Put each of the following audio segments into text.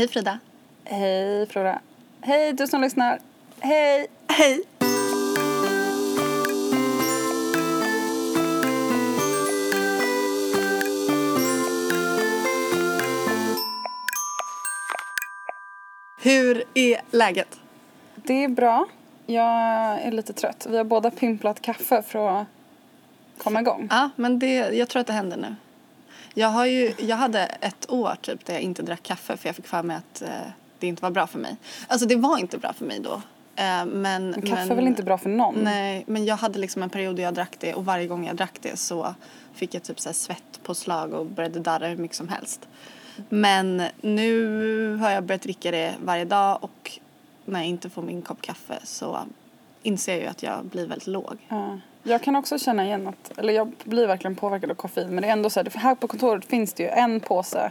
Hej Frida. Hej Flora. Hej du som lyssnar. Hej. Hej. Hur är läget? Det är bra. Jag är lite trött. Vi har båda pimplat kaffe för att komma igång. Ja, men det, jag tror att det händer nu. Jag, har ju, jag hade ett år typ där jag inte drack kaffe för jag fick för mig att eh, det inte var bra för mig. Alltså det var inte bra för mig då. Eh, men, kaffe men, är väl inte bra för någon? Nej, men jag hade liksom en period där jag drack det och varje gång jag drack det så fick jag typ så här svettpåslag och började darra hur mycket som helst. Men nu har jag börjat dricka det varje dag och när jag inte får min kopp kaffe så inser jag ju att jag blir väldigt låg. Ja. Jag kan också känna igen att, eller jag blir verkligen påverkad av koffein men det är ändå så här, här på kontoret finns det ju en påse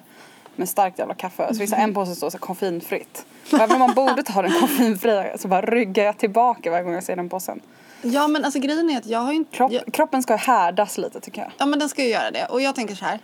med starkt jävla kaffe. Så finns det en påse som står så här koffeinfritt. Och även om man borde ta den koffeinfria så bara ryggar jag tillbaka varje gång jag ser den påsen. Ja men alltså grejen är att jag har ju inte... Kropp, jag, Kroppen ska härdas lite tycker jag. Ja men den ska ju göra det. Och jag tänker så här.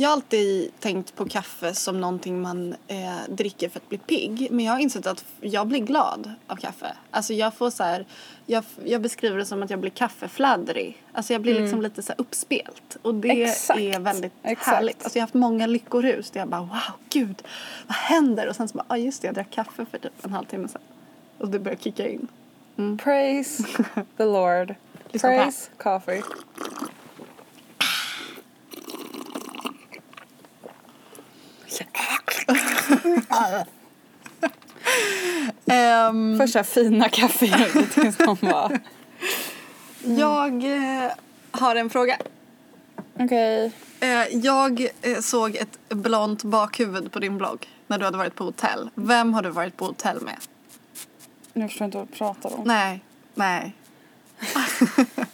Jag har alltid tänkt på kaffe som någonting man eh, dricker för att bli pigg. Men jag har insett att jag blir glad av kaffe. Alltså jag får så här, jag, jag beskriver det som att jag blir kaffefladdrig. Alltså jag blir liksom lite så uppspelt. Och det Exakt. är väldigt Exakt. härligt. Alltså jag har haft många lyckorus där jag bara wow, gud, vad händer? Och sen så bara, ah, just det, jag drack kaffe för typ en halvtimme sedan. Och det börjar kicka in. Praise the Lord. Praise coffee. Ehm, Första fina kaffeljudet tills någon bara Jag eh, har en fråga. okej. Eh, jag eh, såg ett blont bakhuvud på din blogg när du hade varit på hotell. Vem har du varit på hotell med? Nu förstår inte vad du pratar om. Nej, nej.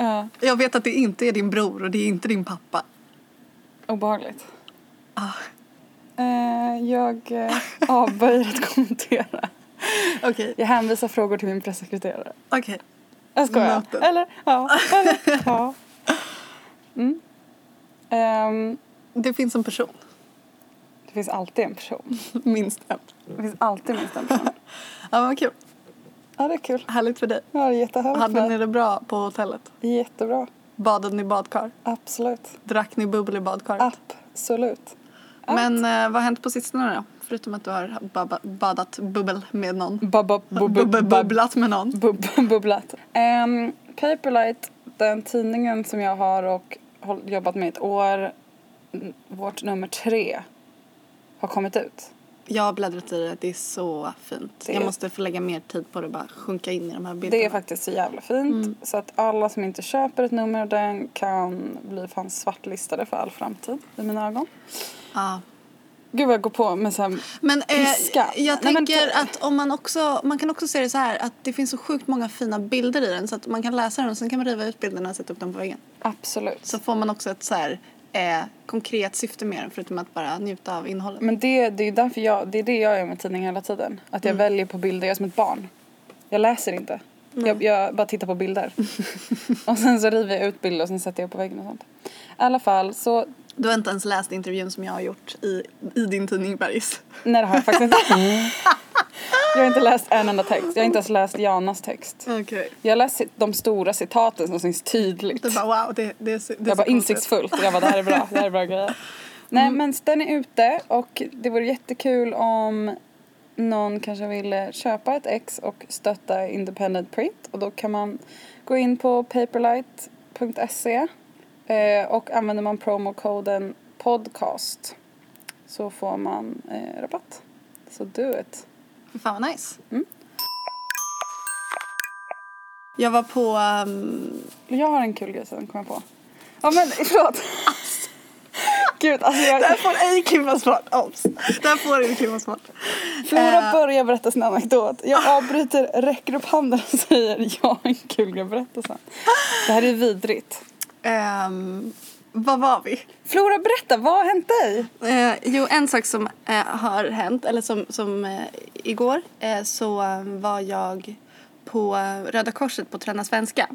Ja, Jag vet att det inte är din bror och det är inte din pappa. obehagligt. Ah. Eh, jag eh, avböjer att kommentera. Okej, Jag hänvisar frågor till min pressekreterare. okej. Jag skojar. Noted. Eller? Ja. Eller? Ja. Mm. Ehm, Det finns en person. det finns alltid en person. Minst en. Det finns alltid minst en person. Ja, men vad kul. Ja, det är kul. Härligt för dig. Ja, det är jättehärligt. Hade ni det bra på hotellet? Jättebra. Badade ni badkar? Absolut. Drack ni bubbel i badkaret? Absolut. Men eh, vad har hänt på sistone då? Förutom att du har baba- badat bubbel med någon. Bubblat med någon. Bub, bubblat. Um, Paperlight, den tidningen som jag har och jobbat med ett år, vårt nummer tre, har kommit ut. Jag har bläddrat i det, det är så fint. Det Jag måste få lägga mer tid på det bara sjunka in i de här bilderna. Det är faktiskt så jävla fint. Så att alla som inte köper ett nummer av den kan bli fan svartlistade för all framtid i mina ögon. Ja. Gud vad jag går på med så här, Men eh, Piska. jag Nej, men tänker det- att om man också, man kan också se det så här att det finns så sjukt många fina bilder i den så att man kan läsa den och sen kan man riva ut bilderna och sätta upp dem på väggen. absolut. Så får man också ett så här eh, konkret syfte med den förutom att bara njuta av innehållet. Men det, det är därför jag, det är det jag gör med tidningen hela tiden. Att jag väljer på bilder, jag är som ett barn. Jag läser inte. Jag, jag bara tittar på bilder. och sen så river jag ut bilder och sen sätter jag på väggen och sånt. I alla fall så, Du har inte ens läst intervjun som jag har gjort i, i din tidning Bergis. nej det har jag faktiskt inte. jag har inte läst en enda text. Jag har inte ens läst Janas text. Okej. Jag har läst de stora citaten som syns tydligt. Du bara wow, det, det, är det är Jag bara insiktsfullt. Jag bara det här är bra, det här är bra grejer. Nej men den är ute och det vore jättekul om någon kanske ville köpa ett ex och stötta independent print och då kan man gå in på paperlight.se eh, och använder man promokoden podcast så får man eh, rabatt. Så do it. Fy fan vad nice. Mm. Jag var på... Um, Jag har en kul grej sen kom jag på. Ja men förlåt. Gud alltså jag... det här får ej klippas bort. Obs! Det här får ej klippas bort. Flora Eh. börjar berätta sin anekdot. Jag avbryter, räcker upp handen och säger jag har en kul grej att berätta sen. Det här är vidrigt. Ehm, vad var vi? Flora berätta, vad har hänt dig? Eh, jo, en sak som eh, har hänt, eller som, som eh, igår, eh, så var jag på Röda Korset på Träna Svenska.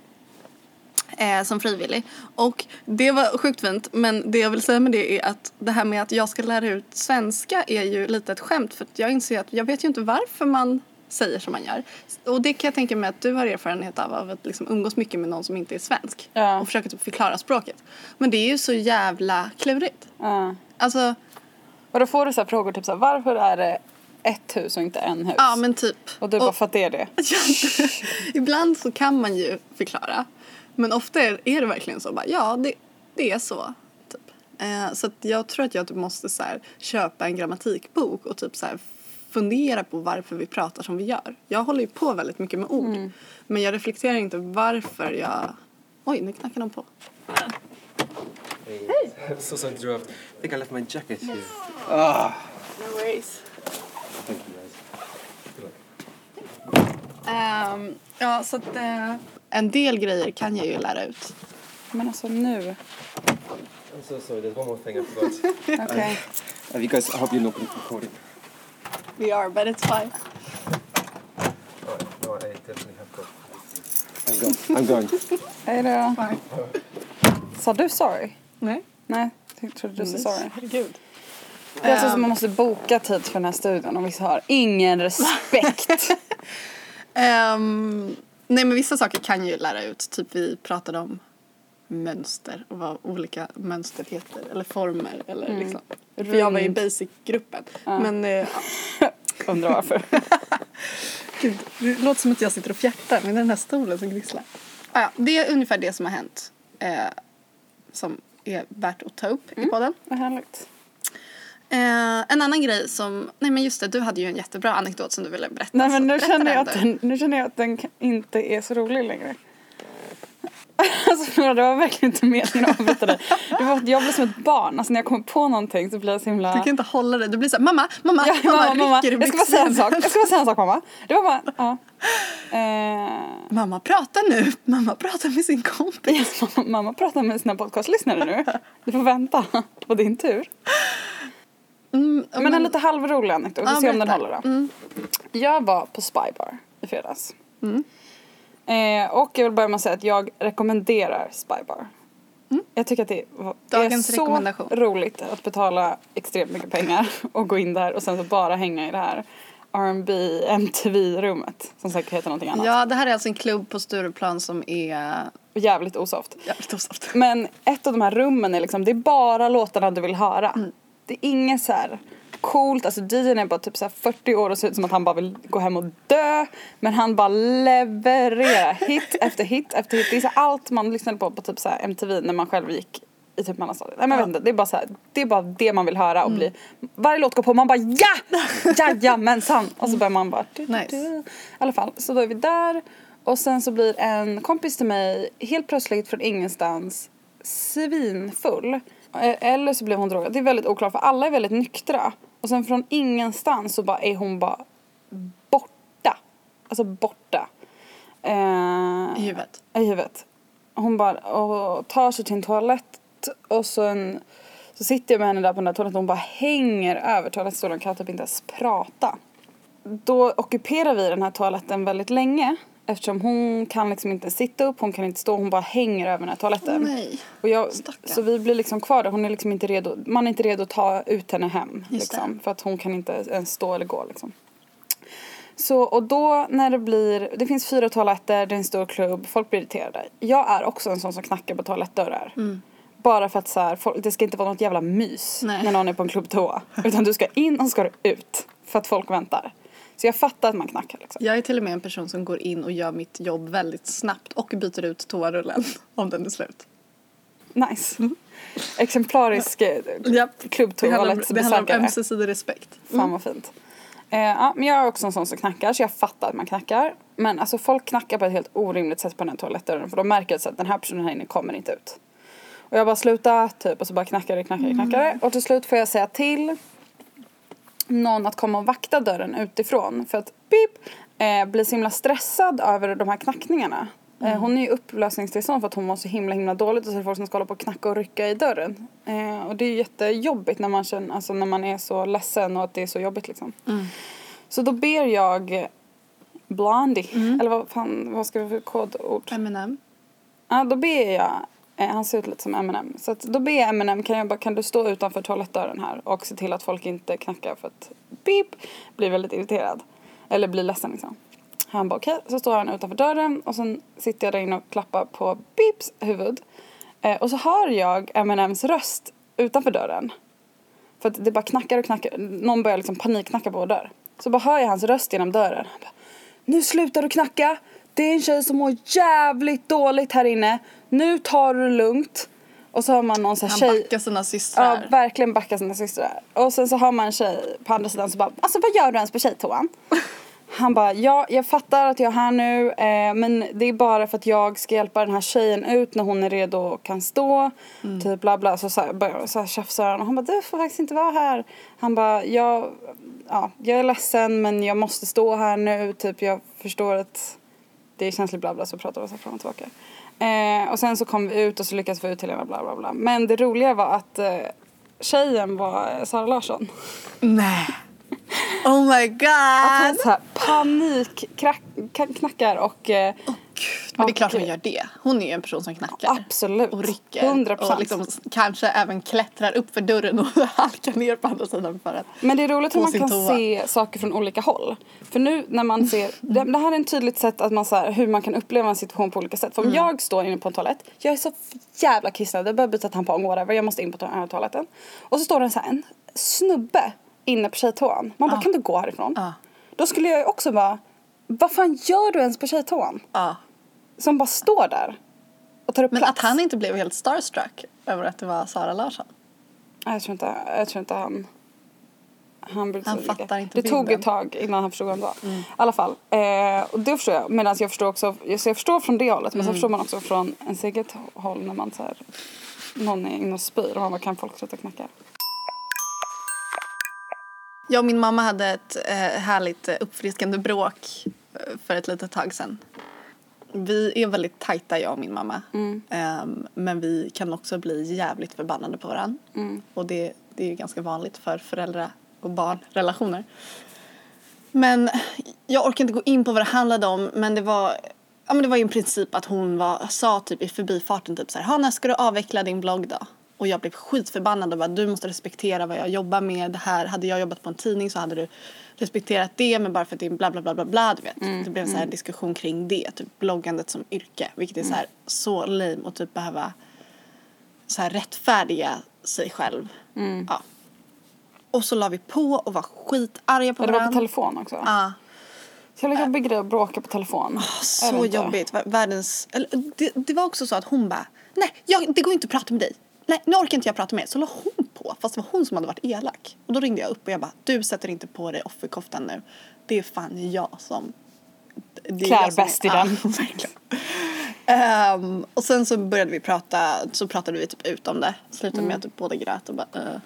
Eh, som frivillig. Och det var sjukt fint men det jag vill säga med det är att det här med att jag ska lära ut svenska är ju lite ett skämt för jag inser att jag vet ju inte varför man säger som man gör. Och det kan jag tänka mig att du har erfarenhet av, av att liksom umgås mycket med någon som inte är svensk. Ja. Och försöka typ förklara språket. Men det är ju så jävla klurigt. Ja. Alltså, Och då får du så här frågor typ så här, varför är det ett hus och inte en hus? ja men typ. Och du bara, för att det är det. Ibland så kan man ju förklara. Men ofta är, det verkligen så bara, ja det, det är så. Typ. Eh, så jag tror att jag typ måste så här, köpa en grammatikbok och typ så här, fundera på varför vi pratar som vi gör. Jag håller ju på väldigt mycket med ord. Men jag reflekterar inte varför jag... Oj, nu knackar de på. Hey. I'm so sorry to interrupt. I think I left my jacket here. No worries. Thank you guys. Good luck. Ehm, ja, så att eh, en del grejer kan jag ju lära ut. Men alltså nu. I'm so sorry. There's one more thing I forgot. Okej. uh, you guys, I hope you're not recording. We are, but it's fine. Alright, no, I definitely have got. I'm going. I'm going. Hej då. fine. Sa du sorry? Nej. Nej, jag trodde du sa sorry. Herregud. Det är alltså Ehm. som man måste boka tid för den här studion och vissa har ingen respekt. Ehm, nej men vissa saker kan ju lära ut. Typ vi pratade om mönster och vad olika mönster heter. Eller former eller liksom. För jag var i basic-gruppen. Men eh, Undrar varför. gud, det låter som att jag sitter och fjärtar med den här stolen som gnisslar. Ah, ja, det är ungefär det som har hänt. Eh, som är värt att ta upp i podden. Vad härligt. Eh, en annan grej som, nej men just det, du hade ju en jättebra anekdot som du ville berätta. Nej men nu känner, jag den, nu känner jag att den inte är så rolig längre. Alltså det var verkligen inte meningen att avbryta dig. Det var att jag blev som ett barn. Alltså när jag kommer på någonting så blir jag så himla... Du kan inte hålla det. Du blir såhär, mamma, mamma, Ja, mamma, mamma, mamma. rycker i Jag ska bara säga en sak. Jag ska bara säga en sak mamma. Det var bara, ja. Eh, Mamma prata nu. Mamma pratar med sin kompis. yes, mamma, mamma pratar med sina podcastlyssnare nu. Du får vänta på din tur. Mm, Men en lite halvrolig anekdot. Vi Ja, ser om den håller då. Mm. Jag var på Spybar i fredags. Mm. Eh, och jag vill börja med att säga att jag rekommenderar Spybar. Jag tycker att det Mm. Dagens är så roligt att betala extremt mycket pengar och gå in där och sen så bara hänga i det här R&B MTV-rummet som säkert heter någonting annat. Ja, det här är alltså en klubb på Stureplan som är Jävligt osoft. jävligt osoft. Men ett av de här rummen är liksom, det är bara låtarna du vill höra. Mm. Det är inget så här coolt, alltså DJn är bara typ så här 40 år och ser ut som att han bara vill gå hem och dö. Men han bara levererar hit efter hit efter hit. Det är så allt man lyssnade på på typ så MTV när man själv gick i typ mellanstadiet. Nej men jag vet inte, det är bara så här, det är bara det man vill höra och bli. Varje låt går på man bara ja! Jajamensan! Och så börjar man bara du, du, Nice. I alla fall, så då är vi där. Och sen så blir en kompis till mig helt plötsligt från ingenstans svinfull. Eh, Eller så blev hon drogad. Det är väldigt oklart för alla är väldigt nyktra. Och sen från ingenstans så bara är hon bara borta. Alltså borta. Eh, I huvudet. i huvudet. Hon bara och tar sig till en toalett och sen så sitter jag med henne där på den där toaletten och hon bara hänger över toalettstolen och kan typ inte ens prata. Då ockuperar vi den här toaletten väldigt länge eftersom hon kan liksom inte sitta upp, hon kan inte stå, hon bara hänger över den här toaletten. Nej. Och jag, Stackarn. så vi blir liksom kvar där, hon är liksom inte redo, man är inte redo att ta ut henne hem. Liksom, för att hon kan inte ens stå eller gå liksom. Så och då när det blir, det finns fyra toaletter, det är en stor klubb, folk blir irriterade. Jag är också en sån som knackar på toalettdörrar. Bara för att så här, folk, det ska inte vara något jävla mys Nej. när någon är på en klubbtoa. Utan du ska in och ska du ut. För att folk väntar. Så jag fattar att man knackar liksom. Jag är till och med en person som går in och gör mitt jobb väldigt snabbt och byter ut toarullen om den är slut. Nice. Exemplarisk eh. Det handlar, om- det handlar om klubbtoalettbesökare. ömsesidig respekt. Fan vad fint. Eh, ja, men jag är också en sån som knackar så jag fattar att man knackar. Men alltså folk knackar på ett helt orimligt sätt på den här toalettdörren för de märker att den här personen här inne kommer inte ut. Och jag bara sluta typ och så bara knackar det, knackar det, knackar det. Och till slut får jag säga till någon att komma och vakta dörren utifrån för att pip eh, blir så himla stressad över de här knackningarna. Eh, hon är ju upplösningstillstånd för att hon mår så himla himla dåligt och så är det folk som ska hålla på och knacka och rycka i dörren. Eh, och det är ju jättejobbigt när man känner, alltså när man är så ledsen och att det är så jobbigt liksom. Så då ber jag Blondie, eller vad fan, vad ska vi för kodord? Eminem. Ja, då ber jag, eh, Eh, han ser ut lite som Eminem, så att då ber jag Eminem, kan, jag bara, kan du stå utanför toalettdörren här och se till att folk inte knackar för att beep, blir väldigt irriterad. Eller blir ledsen liksom. Han bara okej, okay. så står han utanför dörren och sen sitter jag där inne och klappar på Beeps huvud. Eh, och så hör jag Eminems röst utanför dörren. För att det bara knackar och knackar, någon börjar liksom panikknacka på vår dörr. Så bara hör jag hans röst genom dörren. Han bara, nu slutar du knacka, det är en tjej som mår jävligt dåligt här inne. Nu tar du det lugnt. Och så har man någon här Han tjej. backar sina Ja, systrar. verkligen backa sina systrar. Och sen så har man en tjej på andra sidan som bara, alltså vad gör du ens på tjejtoan? Han bara, ja jag fattar att jag är här nu eh, men det är bara för att jag ska hjälpa den här tjejen ut när hon är redo och kan stå. Typ bla bla. Så, så här, börjar så här tjafsar han och han bara, du får faktiskt inte vara här. Han bara, jag, ja, jag är ledsen men jag måste stå här nu. Typ jag förstår att det är känsligt bla bla så pratar vi så fram och tillbaka. Eh, och sen så kom vi ut och så lyckades vi ut till henne bla bla bla. Men det roliga var att eh, tjejen var Sara Larsson. Nej. Oh my Att god. hon så här panikknackar och eh, Gud, men det är klart hon gör det. Hon är ju en person som knackar. absolut. Och rycker. 100 Och liksom kanske även klättrar upp för dörren och halkar ner på andra sidan för att... Men det är roligt hur man kan toa. se saker från olika håll. För nu när man ser, det, det här är ett tydligt sätt att man så här, hur man kan uppleva en situation på olika sätt. För om Mm. jag står inne på en toalett, jag är så jävla kissnödig, jag behöver byta tampong whatever, jag måste in på to- toaletten. Och så står det en, så här, en snubbe inne på tjejtoan. Man bara, kan du gå härifrån? Ja. Då skulle jag ju också bara, vad fan gör du ens på tjejtoan? Ja. Som bara står där och tar upp Men plats. att han inte blev helt starstruck över att det var Sara Larsson. Nej, Jag tror inte, jag tror inte han... Han, Han fattar inte Det tog bilden. ett tag innan han förstod vem det var. I alla fall. Eh, och det förstår jag. Medan jag förstår också, så jag förstår från det hållet. Men sen förstår man också från ens eget håll när man så här, någon är inne och spyr och man bara, kan folk sluta knacka? Jag och min mamma hade ett eh, härligt eh, uppfriskande bråk för ett litet tag sedan. Vi är väldigt tajta jag och min mamma. Ehm, men vi kan också bli jävligt förbannade på varandra. Och det, det är ju ganska vanligt för föräldrar och barnrelationer. Men jag orkar inte gå in på vad det handlade om men det var Ja men det var ju i princip att hon var, sa typ i förbifarten typ så här, "Ha, när ska du avveckla din blogg då? Och jag blev skitförbannad och bara, du måste respektera vad jag jobbar med. Det här, hade jag jobbat på en tidning så hade du respekterat det men bara för att det är bla bla bla bla bla du vet. det blev så här en diskussion kring det, typ bloggandet som yrke. Vilket är så här så lame och typ behöva så här rättfärdiga sig själv. Ja. Och så la vi på och var skitarga på Ja, det var på varandra. telefon också. Ja. Så jävla jobbig grej att bråka på telefon. Det Så jobbigt. Vär- Världens, eller, det, det var också så att hon bara, nej jag, det går inte att prata med dig. Nej nu orkar inte jag prata med dig. Så la hon på fast det var hon som hade varit elak. Och då ringde jag upp och jag bara, du sätter inte på dig offerkoftan nu. Det är fan jag som det är Klär bäst i den. Ehm, och sen så började vi prata, så pratade vi typ ut om det. Slutade Mm. med att typ båda grät och bara eh.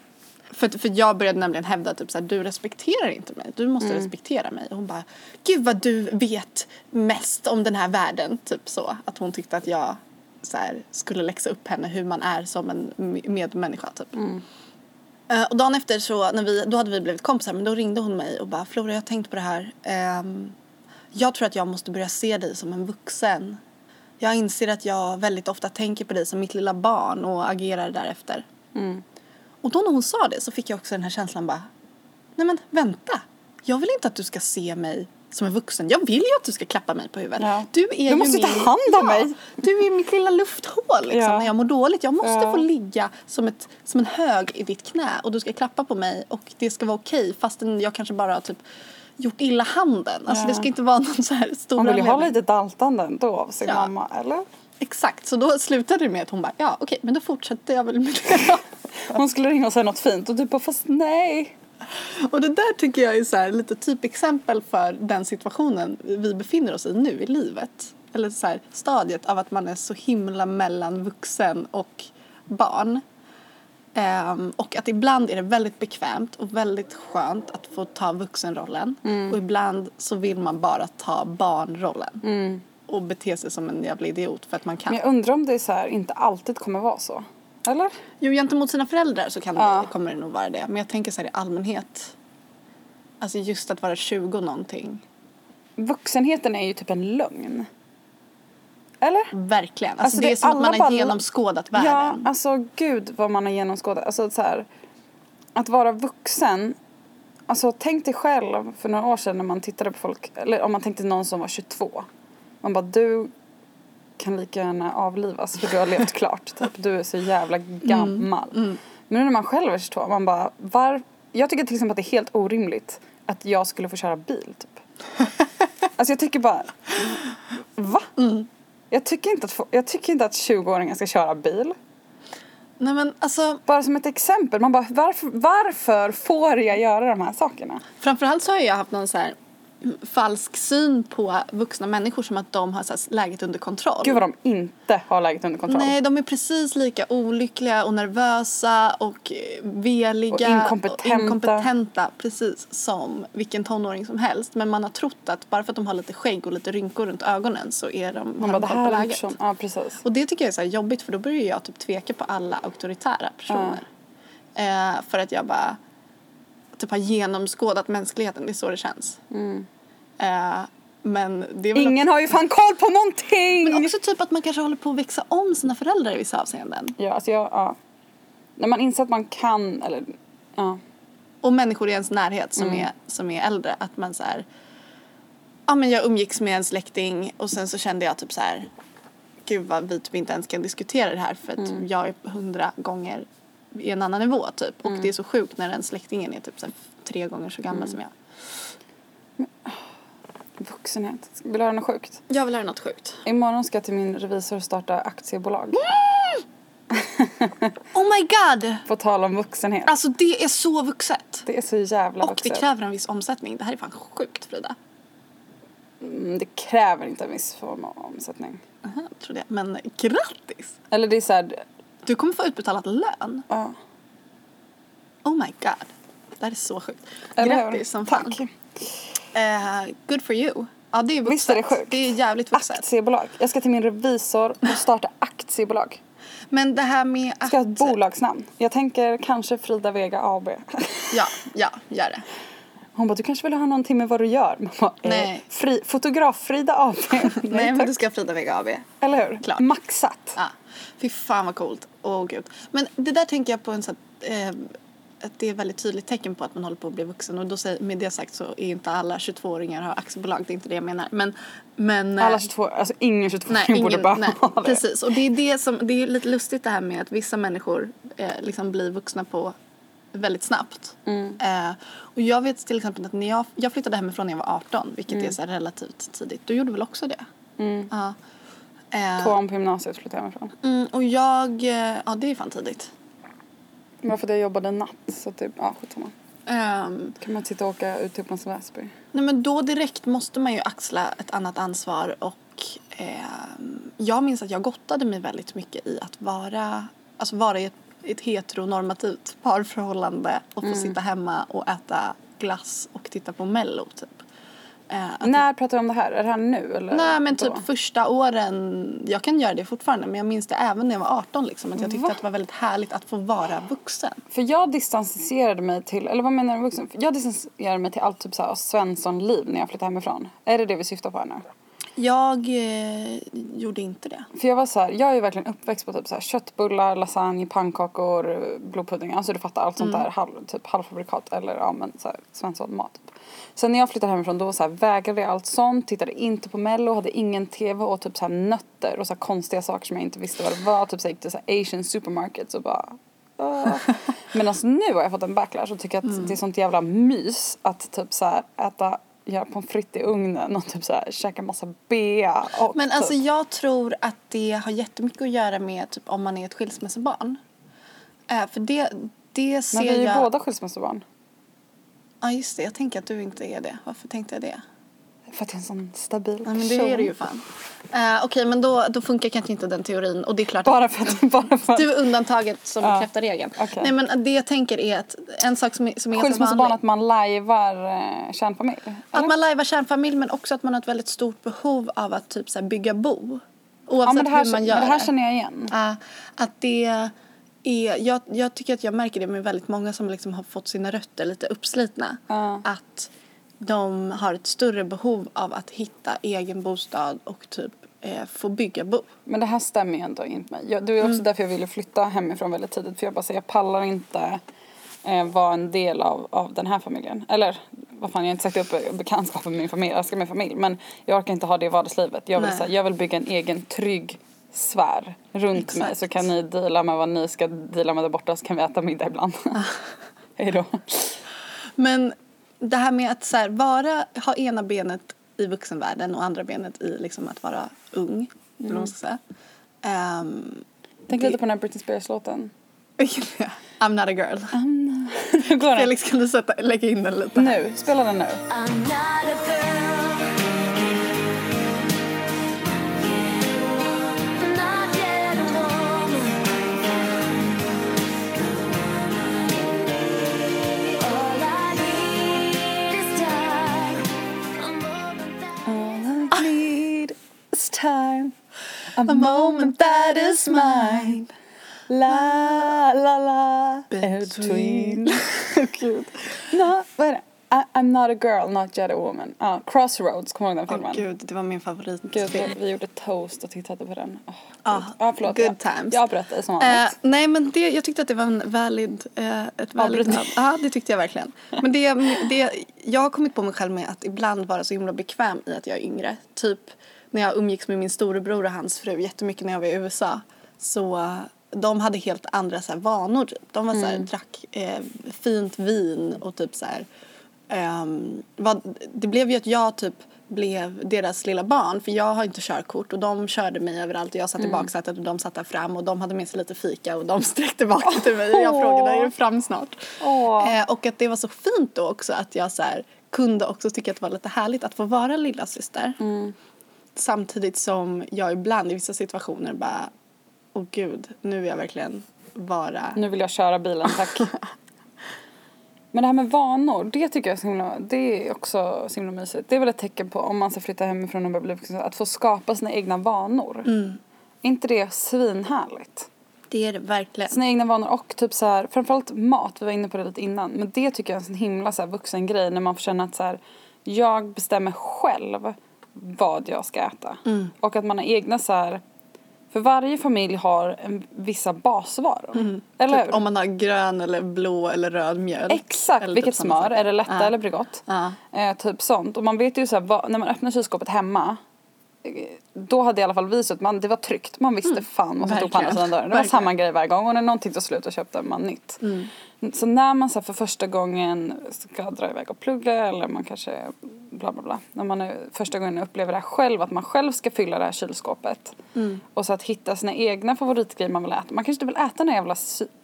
för, för jag började nämligen hävda typ såhär, du respekterar inte mig. Du måste Mm. respektera mig. Och hon bara, gud vad du vet mest om den här världen. Typ så. Att hon tyckte att jag så här, skulle läxa upp henne hur man är som en medmänniska typ. Eh, och dagen efter så, när vi, då hade vi blivit kompisar men då ringde hon mig och bara Flora jag har tänkt på det här. Ehm, jag tror att jag måste börja se dig som en vuxen. Jag inser att jag väldigt ofta tänker på dig som mitt lilla barn och agerar därefter. Och då när hon sa det så fick jag också den här känslan bara Nej men vänta. Jag vill inte att du ska se mig som en vuxen. Jag vill ju att du ska klappa mig på huvudet. Ja. Du, är Du måste ta min, hand om ja, mig. Du är mitt lilla lufthål liksom, Ja. när jag mår dåligt. Jag måste få ligga som, ett, som en hög i ditt knä och du ska klappa på mig och det ska vara okej fastän jag kanske bara har typ gjort illa handen. Alltså det ska inte vara någon så här stor Man vill ju ha lite daltande ändå av sin mamma, eller? Exakt, så då slutade det med att hon bara ja okej men då fortsätter jag väl med det. Hon skulle ringa och säga något fint och du bara fast nej. Och det där tycker jag är så lite typexempel för den situationen vi befinner oss i nu i livet. Eller så här stadiet av att man är så himla mellan vuxen och barn. Ehm, och att ibland är det väldigt bekvämt och väldigt skönt att få ta vuxenrollen. Och ibland så vill man bara ta barnrollen. Och bete sig som en jävla idiot för att man kan. Men jag undrar om det är så här, inte alltid kommer vara så. Eller? Jo, gentemot sina föräldrar så kan Ja. det, kommer det nog vara det. Men jag tänker så här i allmänhet. Alltså just att vara 20 någonting. Vuxenheten är ju typ en lögn. Eller? Verkligen. Alltså, Alltså, det är som att man har bara- genomskådat Ja, världen. alltså gud vad man har genomskådat. Alltså så här, att vara vuxen. Alltså tänk dig själv för några år sedan när man tittade på folk, eller om man tänkte någon som var 22. Man bara du kan lika gärna avlivas för du har levt klart. Typ. Du är så jävla gammal. Men nu när man själv är 22, man bara var... Jag tycker till exempel att det är helt orimligt att jag skulle få köra bil typ. Alltså jag tycker bara, va? Jag tycker inte att, jag tycker inte att 20-åringar ska köra bil. Nej men alltså Bara som ett exempel. Man bara, varför, varför får jag göra de här sakerna? framförallt så har jag haft någon så här falsk syn på vuxna människor som att de har så här, läget under kontroll. Gud vad de inte har läget under kontroll. Nej, de är precis lika olyckliga och nervösa och veliga Och inkompetenta. och inkompetenta precis som vilken tonåring som helst. Men man har trott att bara för att de har lite skägg och lite rynkor runt ögonen så är de, Man bara, de det koll på här är läget. person. Ja, precis. Och det tycker jag är så här jobbigt för då börjar jag typ tveka på alla auktoritära personer. Eh, för att jag bara typ har genomskådat mänskligheten, det är så det känns. Eh, men det är väl Mm. Ingen har ju fan koll på någonting! Men också typ att man kanske håller på att växa om sina föräldrar i vissa avseenden. Ja, alltså jag, ja. När man inser att man kan, eller ja. Och människor i ens närhet som, Mm. är, som är äldre. Att man så här, ja men jag umgicks med en släkting och sen så kände jag typ så här, gud vad vi typ inte ens kan diskutera det här för att Mm. jag är hundra gånger i en annan nivå typ. Och Mm. det är så sjukt när den släktingen är typ så här, tre gånger så gammal Mm. som jag. Vuxenhet. Vill du höra något sjukt? Jag vill höra något sjukt. Imorgon ska jag till min revisor starta aktiebolag. Oh my god! På tal om vuxenhet. Alltså det är så vuxet. Det är så jävla Och det vuxet. kräver en viss omsättning. Det här är fan sjukt Frida. Mm, det kräver inte en viss form av omsättning. Aha, trodde jag. Men grattis! Eller det är såhär, Du kommer få utbetalat lön. ja. Oh my god. Det här är så sjukt. Eller hur? Grattis som fan. Tack. Eh, good for you. Ja det är vuxet. Visst är det sjukt? Det är jävligt vuxet. Aktiebolag. Jag ska till min revisor och starta aktiebolag. Men det här med att... Ska ha ett bolagsnamn. Jag tänker kanske Frida Vega AB. Ja, ja, gör det. Hon bara, du kanske vill ha någonting med vad du gör? Man bara, eh, Nej. Fri, fotograf-Frida AB. Nej, Nej men du ska Frida Vega AB. Eller hur? Klart. Maxat. Ja. Fy fan vad coolt. Åh gud. Men det där tänker jag på en sån eh, att det är ett väldigt tydligt tecken på att man håller på att bli vuxen och då säger, med det sagt så är inte alla 22-åringar har aktiebolag, det är inte det jag menar. Men, men eh, Alla 22, alltså ingen 22 Nej, borde ingen, bara nej, ha det. precis. Och det är det som, det är lite lustigt det här med att vissa människor eh, liksom blir vuxna på väldigt snabbt. Mm. Eh, och jag vet till exempel att när jag, jag flyttade hemifrån när jag var 18, vilket Mm. är så relativt tidigt. Du gjorde väl också det? Ja. Eh, Tvåan på gymnasiet flyttade jag hemifrån. mm, och jag, eh, ja det är fan tidigt. Var för att jag jobbade natt så typ, ja skitsamma. Ehm, Kan man sitta och åka ut till Upplands Väsby. Nej men då direkt måste man ju axla ett annat ansvar och ehm, jag minns att jag gottade mig väldigt mycket i att vara, alltså vara i ett, ett heteronormativt parförhållande och få sitta hemma och äta glass och titta på mello typ. Eh, När pratar du om det här? Är det här nu eller? Nej men typ då? första åren, jag kan göra det fortfarande men jag minns det även när jag var 18 liksom att jag tyckte Va? att det var väldigt härligt att få vara vuxen. För jag distanserade mig till, eller vad menar du vuxen? Jag distanserade mig till allt typ såhär Svensson-liv när jag flyttade hemifrån. Är det det vi syftar på här nu? Jag eh, gjorde inte det. För jag var så här, jag är verkligen uppväxt på typ så här köttbullar, lasagne, pannkakor, blodpudding. Alltså du fattar allt sånt Mm. där halv, typ halvfabrikat eller ja men så här svensson mat. Typ. Sen när jag flyttade hemifrån då så här, vägrade jag allt sånt, tittade inte på mello, hade ingen tv och typ så här nötter och så här konstiga saker som jag inte visste vad det var. Typ så här, gick till så här asian supermarkets och bara uh. Medan nu har jag fått en backlash och tycker att Mm. det är sånt jävla mys att typ så här äta göra pommes frites i ugnen och typ så här käka massa bea och Men typ. alltså jag tror att det har jättemycket att göra med typ om man är ett skilsmässobarn. Eh, för det, det ser Men vi är ju jag... båda skilsmässobarn. Ja just det, jag tänker att du inte är det. Varför tänkte jag det? För att jag är en sån stabil Nej men det är du ju fan. Eh, Okej men då, då funkar kanske inte den teorin och det är klart Bara för att... Bara för att du är undantaget som Ja, bekräftar regeln. okej. Nej men det jag tänker är att en sak som som är skilsmässobarn att man lajvar eh, kärnfamilj. eller? Att man lajvar kärnfamilj men också att man har ett väldigt stort behov av att typ så här, bygga bo. ja, Oavsett men det, här, hur man men gör det här känner jag igen. Ja, att det är, jag, jag tycker att jag märker det med väldigt många som liksom har fått sina rötter lite uppslitna. Ja. Att de har ett större behov av att hitta egen bostad och typ eh, få bygga bo. Men det här stämmer ju ändå inte mig. Jag, det var också därför jag ville flytta hemifrån väldigt tidigt. För jag bara säger, jag pallar inte eh, vara en del av, av den här familjen. Eller vad fan, jag har inte sagt upp bekantskapen med min familj, jag älskar min familj. Men jag orkar inte ha det i vardagslivet. Jag vill, här, jag vill bygga en egen trygg sfär runt mig. Exakt. Så kan ni deala med vad ni ska deala med där borta så kan vi äta middag ibland. Hej då. Men det här med att så här, vara, ha ena benet i vuxenvärlden och andra benet i liksom att vara ung. Eller man ska säga. Ehm, Tänk Det- lite på den här Britney Spears-låten. I'm not a girl. Går den? Felix kan du sätta, lägga in den lite? Nu, spela den nu. Is time. A, moment that is mine. La, la, la. Between. Gud. No, vad är det? I, I'm not a girl, not yet a woman. Ja, Crossroads, kommer du ihåg den filmen? gud, det var min favorit. Gud, vi, vi gjorde toast och tittade på den. Oh, Ja, ja, förlåt. good jag, times. Jag avbröt dig som Eh, vanligt. nej men det, jag tyckte att det var en valid, eh, ett valid. Ja det tyckte jag verkligen. Men det, det, jag har kommit på mig själv med att ibland vara så himla bekväm i att jag är yngre. Typ när jag umgicks med min storebror och hans fru jättemycket när jag var i USA. Så eh, de hade helt andra så här, vanor typ. De var så här, drack eh, fint vin och typ så här ehm, vad, det blev ju att jag typ blev deras lilla barn för jag har inte körkort och de körde mig överallt och jag satt i baksätet och de satt där fram och de hade med sig lite fika och de sträckte bak till mig och jag frågade är du fram snart? Eh, och att det var så fint då också att jag så kunde också tycka att det var lite härligt att få vara lilla syster. Samtidigt som jag ibland i vissa situationer bara åh gud nu vill jag verkligen vara Nu vill jag köra bilen, tack. Men det här med vanor, det tycker jag är himla, det är också så himla mysigt. Det är väl ett tecken på om man ska flytta hemifrån och börja bli vuxen, att få skapa sina egna vanor. Mm. Är inte det svinhärligt? det är det verkligen. Sina egna vanor och typ så här, framförallt mat, vi var inne på det lite innan. Men det tycker jag är en sån himla så här vuxen grej när man får känna att så här, jag bestämmer själv vad jag ska äta. Mm. Och att man har egna så här, för varje familj har en, vissa basvaror. Eller Typ om man har grön eller blå eller röd mjölk. Exakt, Eller vilket typ smör, är det lätta Ja. eller Bregott? Ja. Eh, typ sånt. Och man vet ju så här, vad, när man öppnar kylskåpet hemma då hade i alla fall vi så att man, det var tryggt. Man visste fan vad som stod på andra Mm. Sidan dörren. Det var Verkligen. samma grej varje gång och när någonting tog slut då köpte man nytt. Mm. Så när man så för första gången ska dra iväg och plugga eller man kanske bla bla bla. När man är, första gången upplever det här själv, att man själv ska fylla det här kylskåpet. Mm. Och så att hitta sina egna favoritgrejer man vill äta. Man kanske inte vill äta den jävla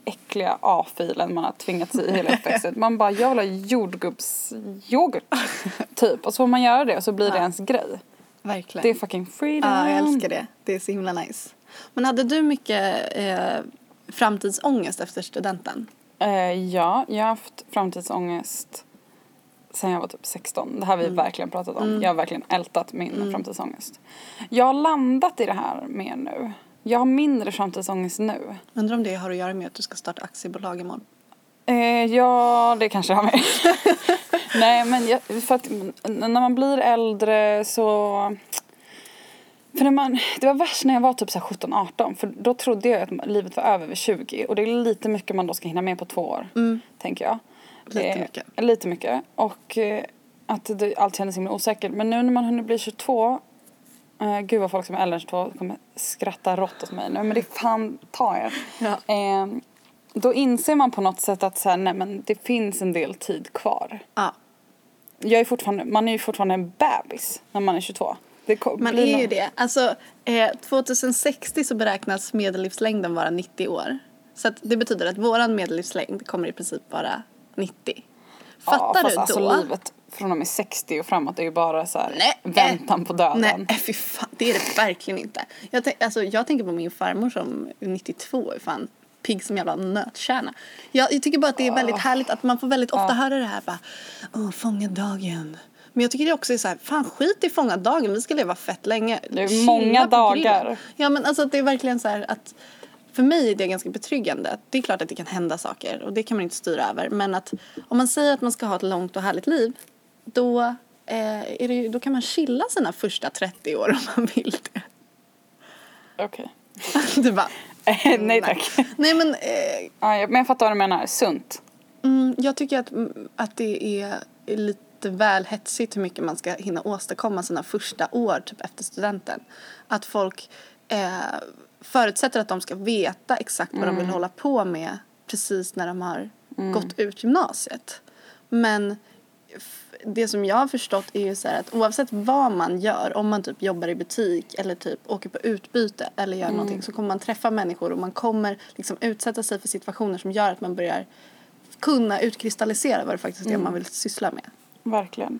äckliga A-filen man har tvingats i hela uppväxten. Man bara, jag vill ha jordgubbsyoghurt. typ. Och så får man göra det och så blir det ens grej. Verkligen. Det är fucking freedom. Ja, jag älskar det. Det är så himla nice. Men hade du mycket eh, framtidsångest efter studenten? Eh, ja, jag har haft framtidsångest sen jag var typ 16. Det här har vi verkligen pratat om. Jag har verkligen ältat min framtidsångest. Jag har landat i det här mer nu. Jag har mindre framtidsångest nu. Undrar om det har att göra med att du ska starta aktiebolag imorgon? Eh, ja, det kanske har med. Nej, men jag, för att när man blir äldre så... För när man, det var värst när jag var typ 17-18 för då trodde jag att livet var över vid 20 och det är lite mycket man då ska hinna med på två år, tänker jag. Lite Eh, mycket. Lite mycket. Och eh, att det, allt kändes himla osäkert. Men nu när man hunnit bli 22 Uh, gud vad folk som är äldre än 22 kommer skratta rått åt mig nu men det är fan ta er. Ja. Eh, då inser man på något sätt att så här, nej men det finns en del tid kvar. Ja. Jag är fortfarande, man är ju fortfarande en bebis när man är 22. Det Man är ju det. Alltså, eh, 2060 så beräknas medellivslängden vara 90 år. Så det betyder att våran medellivslängd kommer i princip vara 90. Fattar ja, fast du alltså då? livet från och med 60 och framåt är ju bara så här Nej. väntan på döden. Nej, eh, fy fan. Det är det verkligen inte. Jag, tänk, alltså, jag tänker på min farmor som är 92 är fan pigg som jävla nötkärna. Jag, jag tycker bara att det är väldigt härligt att man får väldigt ofta höra det här bara Åh, fånga dagen. Men jag tycker det också är så här, fan skit i fånga dagen, vi ska leva fett länge. Det är Chilla många dagar. grillen. Ja men alltså det är verkligen så här att för mig är det ganska betryggande. Det är klart att det kan hända saker och det kan man inte styra över. Men att om man säger att man ska ha ett långt och härligt liv då, eh, är det, då kan man chilla sina första 30 år om man vill det. Okej. du bara, Nej tack. nej men eh, Ja, jag- men jag fattar vad du menar. Sunt. Mm, jag tycker att, mm, att det är lite väl hetsigt hur mycket man ska hinna åstadkomma sina första år typ efter studenten. Att folk eh, förutsätter att de ska veta exakt vad de vill hålla på med precis när de har gått ut gymnasiet. Men det som jag har förstått är ju så att oavsett vad man gör, om man typ jobbar i butik eller typ åker på utbyte eller gör någonting så kommer man träffa människor och man kommer liksom utsätta sig för situationer som gör att man börjar kunna utkristallisera vad det faktiskt är man vill syssla med. Verkligen.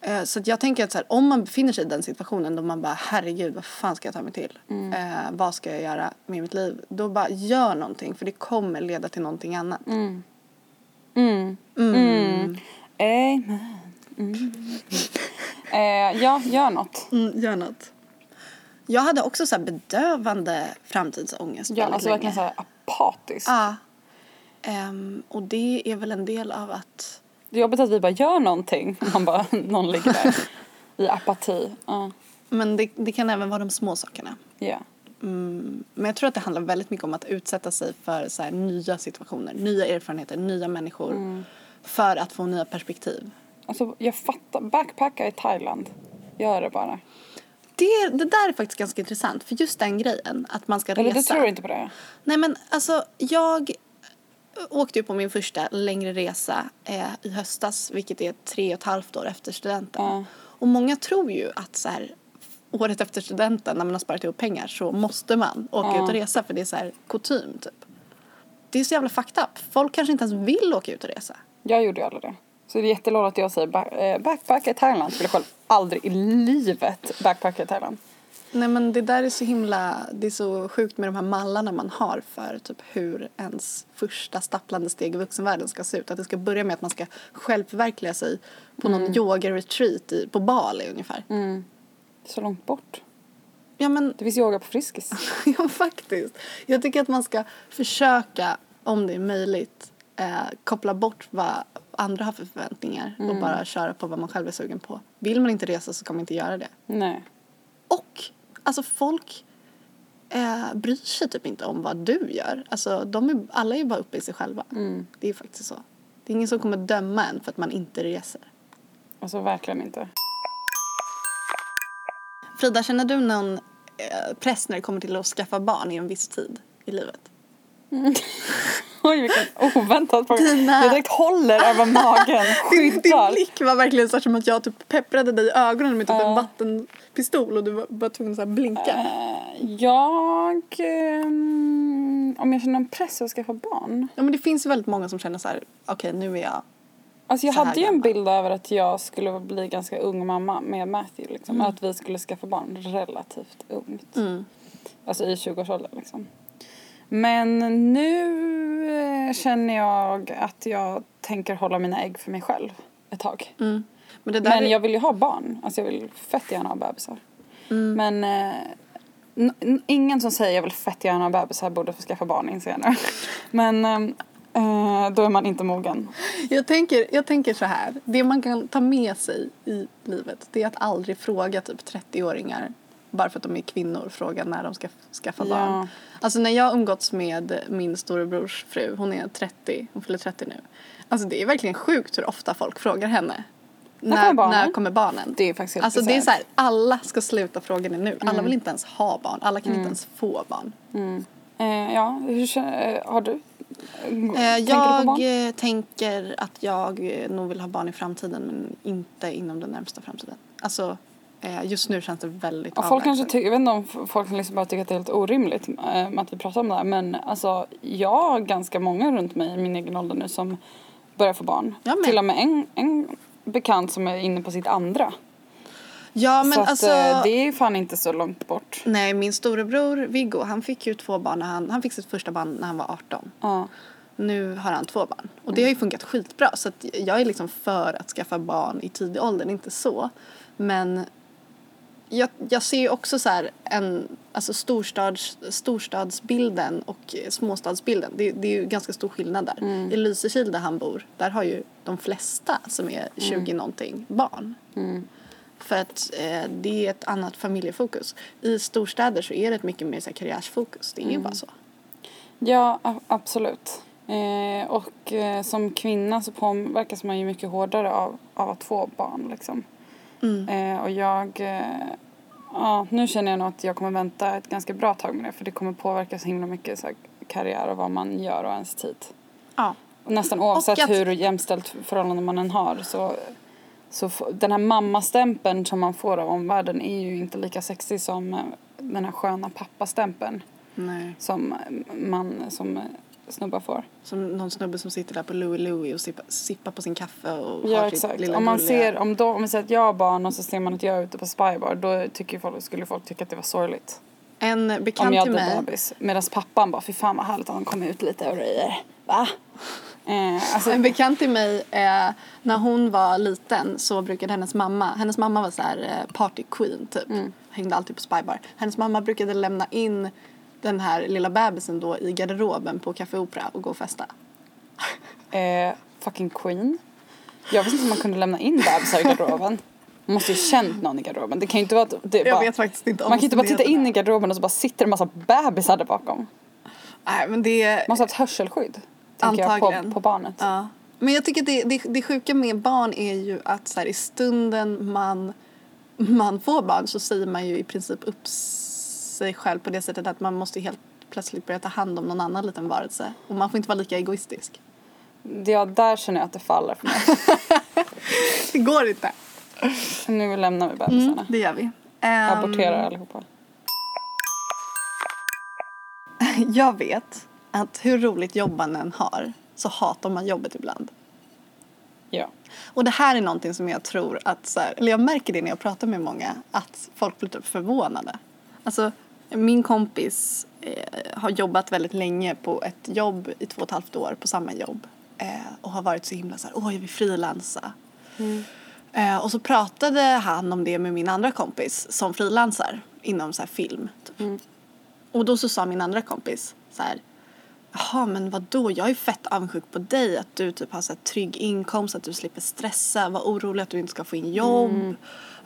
Eh, Så jag tänker att så här, om man befinner sig i den situationen då man bara herregud vad fan ska jag ta mig till? Eh, vad ska jag göra med mitt liv? Då bara gör någonting för det kommer leda till någonting annat. Mm. Mm. Mm. Mm. Amen. Mm. Eh, ja, gör något. Mm, gör något. Jag hade också så här bedövande framtidsångest Ja, alltså verkligen så här apatisk. Ja. Ehm, och det är väl en del av att Det är jobbigt att vi bara gör någonting. Man bara, någon ligger där i apati. Ja. men det, det kan även vara de små sakerna. Ja. Mm, men jag tror att det handlar väldigt mycket om att utsätta sig för så här, nya situationer, nya erfarenheter, nya människor. Mm. För att få nya perspektiv. Alltså jag fattar. Backpacka i Thailand. Gör det bara. Det, det där är faktiskt ganska intressant. För just den grejen, att man ska Eller resa. du tror inte på det? Nej men alltså jag åkte ju på min första längre resa eh, i höstas. Vilket är tre och ett halvt år efter studenten. Ja. Och många tror ju att så här, året efter studenten när man har sparat ihop pengar så måste man åka Ja. ut och resa för det är så här kutym typ. Det är så jävla fucked up. Folk kanske inte ens vill åka ut och resa. Jag gjorde ju aldrig det. Så det är jättelågt att jag säger back, eh, backpacka i Thailand. Skulle själv aldrig i livet backpacka i Thailand. Nej men det där är så himla, det är så sjukt med de här mallarna man har för typ hur ens första stapplande steg i vuxenvärlden ska se ut. Att det ska börja med att man ska självförverkliga sig på någon yoga-retreat i, på Bali ungefär. Mm. Så långt bort. Ja men, Det finns yoga på Friskis. ja faktiskt. Jag tycker att man ska försöka, om det är möjligt, eh, koppla bort vad andra har för förväntningar och bara köra på vad man själv är sugen på. Vill man inte resa så ska man inte göra det. Nej. Och alltså folk eh, bryr sig typ inte om vad du gör. Alltså de är, alla är bara uppe i sig själva. Mm. Det är faktiskt så. Det är ingen som kommer döma en för att man inte reser. Alltså verkligen inte. Frida, känner du någon eh, press när det kommer till att skaffa barn i en viss tid i livet? Oj vilken oväntad fråga. Dina- Jag direkt håller över magen. Din, din Skyddar. blick var verkligen så som att jag typ pepprade dig i ögonen med typ en Ja. vattenpistol och du var bara tvungen att blinka. Eh, Jag... ehm, om jag känner en press att skaffa barn? Ja men det finns väldigt många som känner så här, okej nu är jag Alltså jag hade ju en bild över att jag skulle bli ganska ung mamma med Matthew liksom. Att vi skulle skaffa barn relativt ungt. Mm. Alltså i 20-årsåldern liksom. Men nu eh, känner jag att jag tänker hålla mina ägg för mig själv ett tag. Mm. Men Men jag vill ju ha barn. Alltså jag vill fett gärna ha bebisar. Mm. Men eh, ingen som säger jag vill fett gärna ha bebisar borde få skaffa barn inser jag nu. Men eh, eh, då är man inte mogen. Jag tänker, jag tänker så här. Det man kan ta med sig i livet det är att aldrig fråga typ 30-åringar bara för att de är kvinnor fråga när de ska skaffa Ja. barn. Alltså när jag umgåtts med min storebrors fru, hon är 30, hon fyller 30 nu. Alltså det är verkligen sjukt hur ofta folk frågar henne. När När, kommer barnen? när kommer barnen? Det är faktiskt helt Alltså det är så här, alla ska sluta fråga det nu. Alla vill inte ens ha barn, alla kan inte ens få barn. Mm. Eh, ja, hur känner, eh, har du? Eh, Eh, jag eh, tänker att jag nog vill ha barn i framtiden men inte inom den närmsta framtiden. Alltså just nu känns det väldigt Ja, folk kanske tycker, jag vet inte om folk liksom bara tycka att det är helt orimligt eh, att vi pratar om det här men alltså jag har ganska många runt mig i min egen ålder nu som börjar få barn. Med. Till och med en, en bekant som är inne på sitt andra. Ja men så alltså. att eh, det är fan inte så långt bort. Nej min storebror Viggo han fick ju två barn när han, han fick sitt första barn när han var 18. Ja. Nu har han två barn. Och det har ju funkat skitbra. Så jag är liksom för att skaffa barn i tidig ålder, inte så. Men jag, jag ser ju också så här en, alltså storstads, storstadsbilden och småstadsbilden. Det, det är ju ganska stor skillnad där. I Lysekil där han bor, där har ju de flesta som är 20 någonting barn. Mm. För att eh, det är ett annat familjefokus. I storstäder så är det ett mycket mer så här, karriärsfokus. Det är ju bara så. Ja, absolut. Eh, och eh, som kvinna så påverkas man ju mycket hårdare av, av att få barn liksom. Mm. Eh, och jag, eh, ja nu känner jag nog att jag kommer vänta ett ganska bra tag med det för det kommer påverka så himla mycket så här, karriär och vad man gör och ens tid. Ja. Och nästan oavsett att- hur jämställt förhållande man än har så, så den här mammastämpeln som man får av omvärlden är ju inte lika sexig som eh, den här sköna pappastämpeln Nej. som man som snubbar får. Som någon snubbe som sitter där på Louie Louie och sippar, sippar på sin kaffe och Ja har sitt exakt. lilla Om man gulliga- ser, om, då, om vi säger att jag har barn och så ser man att jag är ute på spybar då tycker folk, skulle folk tycka att det var sorgligt. En Om bekant jag till mig. bebis. Medan pappan bara, fy fan vad härligt att han kom ut lite och röjer. Va? Eh, alltså, En bekant till mig, eh, när hon var liten så brukade hennes mamma, hennes mamma var så här eh, party queen typ. Mm. Hängde alltid på spybar. Hennes mamma brukade lämna in den här lilla bebisen då i garderoben på Café Opera och gå och festa. eh, fucking queen. Jag visste inte om man kunde lämna in bebisar i garderoben. Man måste ju känt någon i garderoben. Det kan ju inte vara det bara, Man kan ju inte bara titta in i garderoben och så bara sitter en massa bebisar där bakom. Nej men det... Man måste ha ett hörselskydd. Tänker jag Antagligen. på, på barnet. Ja. Men jag tycker det, det, det sjuka med barn är ju att så här, i stunden man, man får barn så säger man ju i princip upp sig själv på det sättet att man måste helt plötsligt börja ta hand om någon annan liten varelse. Och man får inte vara lika egoistisk. Ja, där känner jag att det faller för mig. Det går inte. Nu lämnar vi bebisarna. Det gör vi. Ehm, Aborterar allihopa. Jag vet att hur roligt jobb man än har så hatar man jobbet ibland. Ja. Och det här är någonting som jag tror att, så här, eller jag märker det när jag pratar med många, att folk blir typ förvånade. Alltså, min kompis eh, har jobbat väldigt länge på ett jobb i två och ett halvt år på samma jobb. Eh, och har varit så himla så här, åh jag vill frilansa. Eh, och så pratade han om det med min andra kompis som frilansar inom så här film. Typ. Och då så sa min andra kompis så här, Jaha, men vad då? Jag är fett avundsjuk på dig att du typ har så här trygg inkomst, att du slipper stressa, var orolig att du inte ska få in jobb.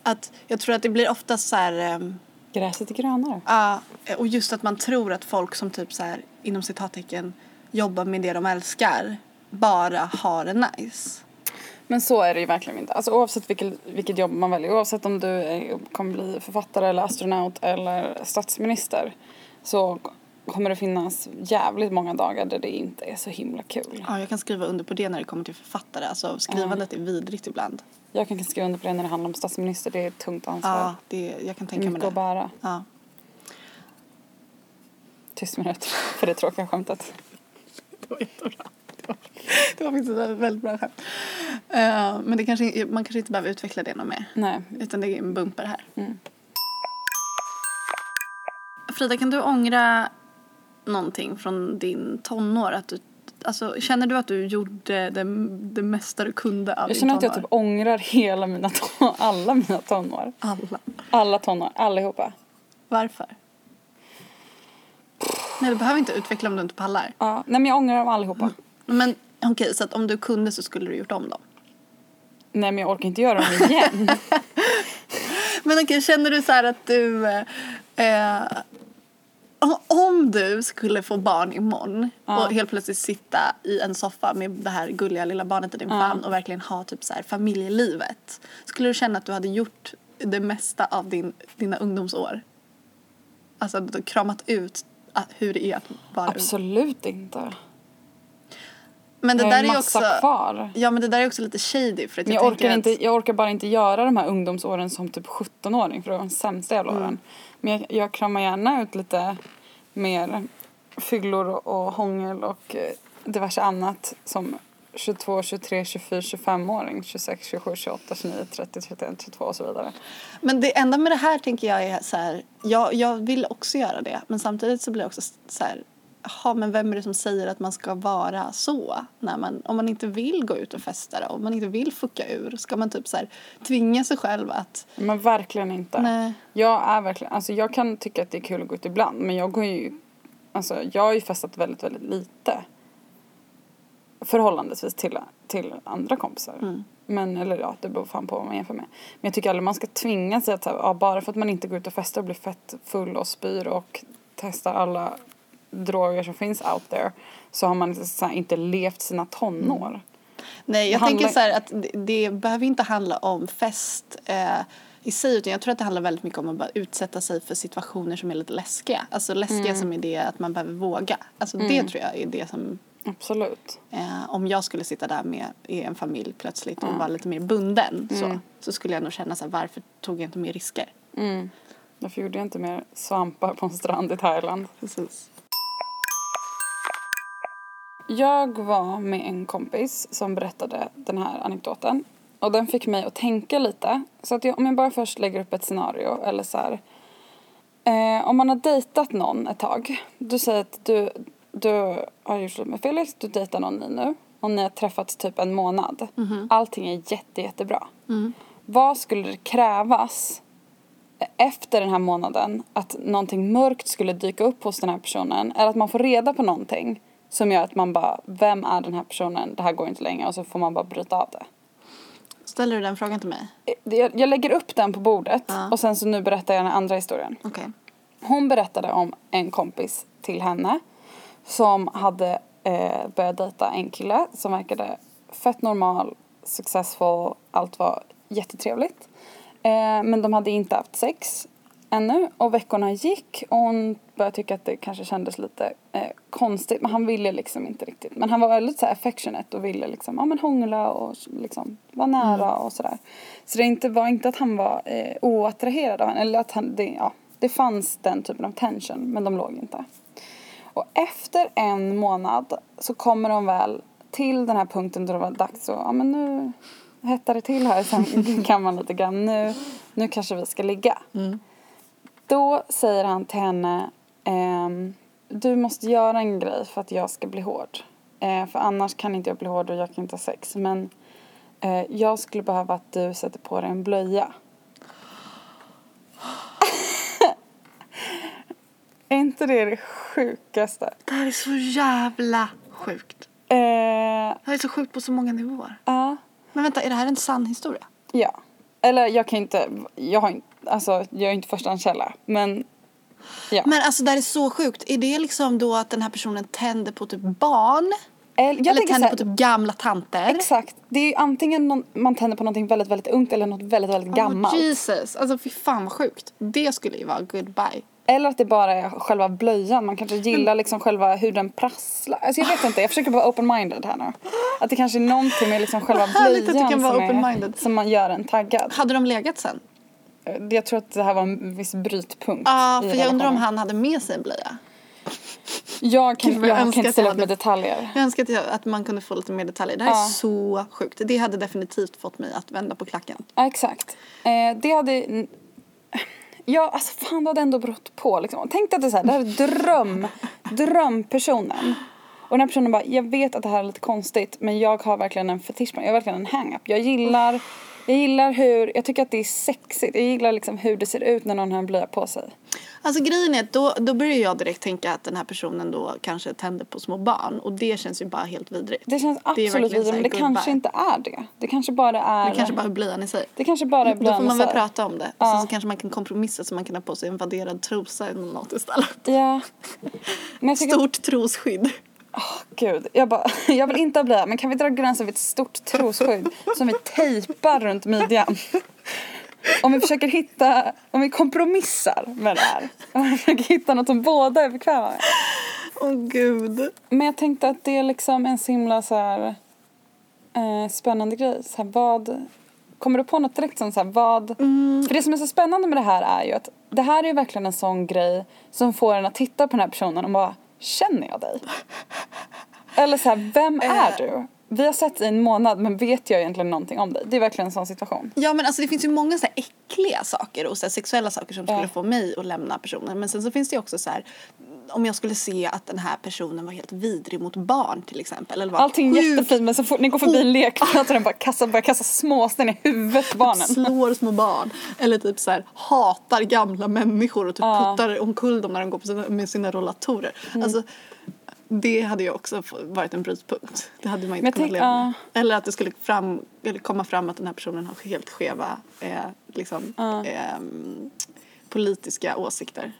Att jag tror att det blir ofta så här, ehm, Gräset är grönare. ja, och just att man tror att folk som typ så här inom citattecken jobbar med det de älskar bara har det nice. Men så är det ju verkligen inte. Alltså oavsett vilket, vilket jobb man väljer, oavsett om du är, kommer bli författare eller astronaut eller statsminister så kommer det finnas jävligt många dagar där det inte är så himla kul. Ja, jag kan skriva under på det när det kommer till författare. Alltså skrivandet är vidrigt ibland. Jag kan skriva under på det när det handlar om statsminister, det är ett tungt ansvar. Ja, det, jag kan tänka mig Mycket att det. bära. Ja. Tyst minut för det tråkiga skämtet. Det var jättebra. Det var, det var faktiskt ett väldigt, väldigt bra skämt. Eh, men det kanske, man kanske inte behöver utveckla det något mer. Nej. Utan det är en bumper här. Mm. Frida, kan du ångra någonting från din tonår? Att du, alltså, känner du att du gjorde det, det mesta du kunde av Jag känner att jag typ ångrar hela mina ton- alla mina tonår. Alla. Alla tonår, allihopa. Varför? Nej, du behöver inte utveckla om du inte pallar. Ja, nej men jag ångrar dem allihopa. Men okej, så att om du kunde så skulle du gjort om dem. Nej men jag orkar inte göra dem igen. Men okej, känner du så här att du... Eh, o- om du skulle få barn imorgon Ja. och helt plötsligt sitta i en soffa med det här gulliga lilla barnet i din Ja. famn och verkligen ha typ så här familjelivet. Skulle du känna att du hade gjort det mesta av din, dina ungdomsår? Alltså att kramat ut att- hur det är att vara ung. Absolut inte. Men det jag där är ju också... kvar. Ja men det där är också lite shady för att jag, jag orkar, tänker inte, att... jag orkar bara inte göra de här ungdomsåren som typ 17-åring för det var de sämsta jävla åren. Men jag, jag kramar gärna ut lite mer fyllor och, och hångel och eh, diverse annat som 22, 23, 24, 25-åring, 26, 27, 28, 29, 30, 31, 22 och så vidare. Men det enda med det här tänker jag är så här, jag, jag vill också göra det men samtidigt så blir jag också så här, jaha men vem är det som säger att man ska vara så? När man, om man inte vill gå ut och festa då, om man inte vill fucka ur, ska man typ så här tvinga sig själv att, Men verkligen inte. nej, Jag är verkligen, alltså jag kan tycka att det är kul att gå ut ibland men jag går ju, alltså jag har ju festat väldigt, väldigt lite. Förhållandevis till, till andra kompisar. Mm. Men, eller ja, det beror fan på vad man jämför med. Men jag tycker aldrig man ska tvinga sig att ja, bara för att man inte går ut och festar och blir fett full och spyr och testar alla droger som finns out there så har man inte, så inte levt sina tonår. Nej, jag Det tänker handlar- så att det, det behöver inte handla om fest eh, i sig utan jag tror att det handlar väldigt mycket om att bara utsätta sig för situationer som är lite läskiga. Alltså läskiga Mm. som är det att man behöver våga. Alltså det tror jag är det som Absolut. eh, om jag skulle sitta där med i en familj plötsligt och vara lite mer bunden så, så skulle jag nog känna så här varför tog jag inte mer risker? Mm. Därför gjorde jag inte mer svampar på en strand i Thailand. Precis. Jag var med en kompis som berättade den här anekdoten. Och den fick mig att tänka lite. Så att jag, om jag bara först lägger upp ett scenario eller så här. Eh, om man har dejtat någon ett tag. Du säger att du, du har gjort slut med Felix, du dejtar någon ny nu. Och ni har träffats typ en månad. Allting är jätte, jättebra. Vad skulle det krävas efter den här månaden att någonting mörkt skulle dyka upp hos den här personen eller att man får reda på någonting som gör att man bara, vem är den här personen, det här går inte längre och så får man bara bryta av det. Ställer du den frågan till mig? Eh, Jag, jag lägger upp den på bordet Ja. och sen så nu berättar jag den andra historien. Okej. Hon berättade om en kompis till henne som hade eh, börjat dejta en kille som verkade fett normal, successful, allt var jättetrevligt. Eh, men de hade inte haft sex ännu och veckorna gick och hon började tycka att det kanske kändes lite eh, konstigt men han ville liksom inte riktigt. Men han var väldigt så här affectionate och ville liksom, ja men hångla och liksom vara nära och sådär. Så det inte, var inte att han var eh, oattraherad av henne eller att han, det, ja, det fanns den typen av tension men de låg inte. Och efter en månad så kommer de väl till den här punkten då det var dags att, ja men nu hettar det till här sen kan man lite grann, nu, nu kanske vi ska ligga. Då säger han till henne, ehm, du måste göra en grej för att jag ska bli hård. Eh, för annars kan inte jag bli hård och jag kan inte ha sex. Men eh, jag skulle behöva att du sätter på dig en blöja. är inte det det sjukaste? Det här är så jävla sjukt. Eh, Det här är så sjukt på så många nivåer. ja. Men vänta, är det här en sann historia? Ja. Eller jag kan inte, jag har inte, alltså jag är inte förstahandskälla. Men ja. Men alltså det här är så sjukt. Är det liksom då att den här personen tänder på typ barn? Eller, jag eller tänder så på här, typ gamla tanter? Exakt. Det är antingen någon, man tänder på någonting väldigt, väldigt ungt eller något väldigt, väldigt gammalt. Oh, Jesus, alltså fy fan vad sjukt. Det skulle ju vara goodbye. Eller att det bara är själva blöjan. Man kanske gillar liksom själva hur den prasslar. Alltså jag vet inte, jag försöker vara open-minded här nu. Att det kanske är någonting med liksom själva blöjan som, är, som man gör en taggad. Hade de legat sen? Jag tror att det här var en viss brytpunkt Ja, i för jag undrar om han hade med sig en blöja. Jag kan, jag jag kan inte ställa upp med detaljer. Jag önskar att, jag, att man kunde få lite mer detaljer. Det här är Ja. så sjukt. Det hade definitivt fått mig att vända på klacken. Ja, exakt. Eh, det hade... Ja, alltså fan det hade ändå brått på liksom. Tänk dig att det är så här, det här är dröm, drömpersonen. Och den här personen bara, jag vet att det här är lite konstigt men jag har verkligen en fetisch. Jag har verkligen en hang-up. Jag gillar, jag gillar hur, jag tycker att det är sexigt. Jag gillar liksom hur det ser ut när någon har en blöja på sig. Alltså grejen är att då, då börjar jag direkt tänka att den här personen då kanske tänder på små barn och det känns ju bara helt vidrigt. Det känns Det absolut vidare så men det kanske inte är det. Det kanske bara är... Det kanske bara är blöjan i sig. det kanske bara är Då blöjan får man väl prata om det. Ja. sen så kanske man kan kompromissa så man kan ha på sig en vadderad trosa eller något istället. Ja. Men tycker Stort trosskydd. Gud, jag, bara, jag vill inte ha blöja men kan vi dra gränsen vid ett stort trosskydd som vi tejpar runt midjan? Om vi försöker hitta, om vi kompromissar med det här. Om vi försöker hitta något som båda är bekväma med. Åh gud. Men jag tänkte att det är liksom en så himla så här, eh, spännande grej. Så här, vad, kommer du på något direkt som så här, vad? För det som är så spännande med det här är ju att det här är ju verkligen en sån grej som får en att titta på den här personen och bara, känner jag dig? Eller så här, vem är du? Vi har sett i en månad men vet jag egentligen någonting om dig? Det är verkligen en sån situation. Ja men alltså det finns ju många så här äckliga saker och så sexuella saker som skulle Ja. få mig att lämna personen. Men sen så finns det ju också så här om jag skulle se att den här personen var helt vidrig mot barn till exempel. Eller var Allting sjukt jättefint men så fort ni går förbi en lekplats och den bara kastar, börjar kasta småsten i huvudet på barnen. slår små barn. Eller typ så här hatar gamla människor och typ Ja. puttar omkull dem när de går på sina, med sina rollatorer. Mm. Alltså, Det hade ju också varit en brytpunkt. Det hade man inte kunnat tänk- leva med. Eller att det skulle fram, eller komma fram att den här personen har helt skeva eh, liksom, Ja. ehm, politiska åsikter.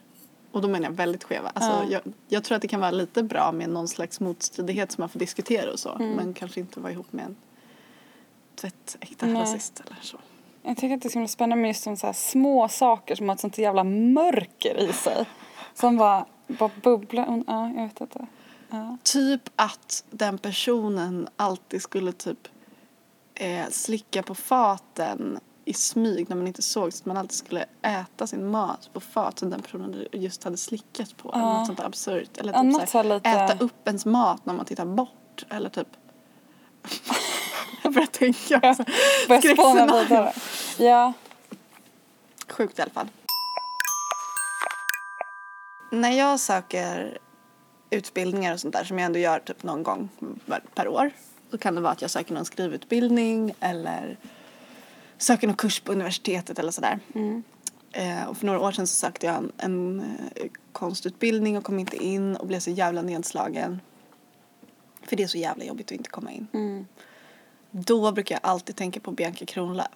Och då menar jag väldigt skeva. Alltså, Ja. jag, jag tror att det kan vara lite bra med någon slags motstridighet som man får diskutera och så. Mm. Men kanske inte vara ihop med en tvättäkta Nej. rasist eller så. Jag tycker att det är så himla spännande med just som så här små saker som har ett sånt jävla mörker i sig. Som bara, bara bubblar. Ja, jag vet inte. Ja. Typ att den personen alltid skulle typ eh, slicka på faten i smyg när man inte såg så att man alltid skulle äta sin mat på fat som den personen just hade slickat på. Eller Ja. något sånt absurt. Eller Ja, typ något så här, så lite- äta upp ens mat när man tittar bort. Eller typ Jag börjar tänka. Börja spåna Skräckscenario. Ja. Sjukt i alla fall. När jag söker utbildningar och sånt där som jag ändå gör typ någon gång per år. Då kan det vara att jag söker någon skrivutbildning eller söker någon kurs på universitetet eller sådär. Eh, och för några år sedan så sökte jag en, en eh, konstutbildning och kom inte in och blev så jävla nedslagen. För det är så jävla jobbigt att inte komma in. Mm. Då brukar jag alltid tänka på Bianca Kronlöf.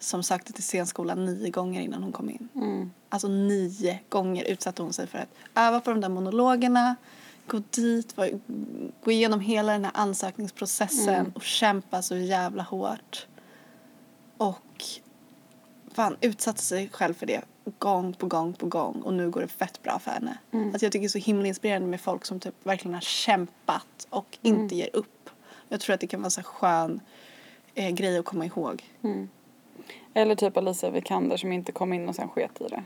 Som sökte till scenskolan nio gånger innan hon kom in. Mm. Alltså nio gånger utsatte hon sig för att öva på de där monologerna, gå dit, gå igenom hela den här ansökningsprocessen och kämpa så jävla hårt. Och fan utsatte sig själv för det gång på gång på gång och nu går det fett bra för henne. Alltså jag tycker det är så himla inspirerande med folk som typ verkligen har kämpat och inte ger upp. Jag tror att det kan vara en skön eh, grej att komma ihåg. Eller typ Alicia Vikander som inte kom in och sen sket i det.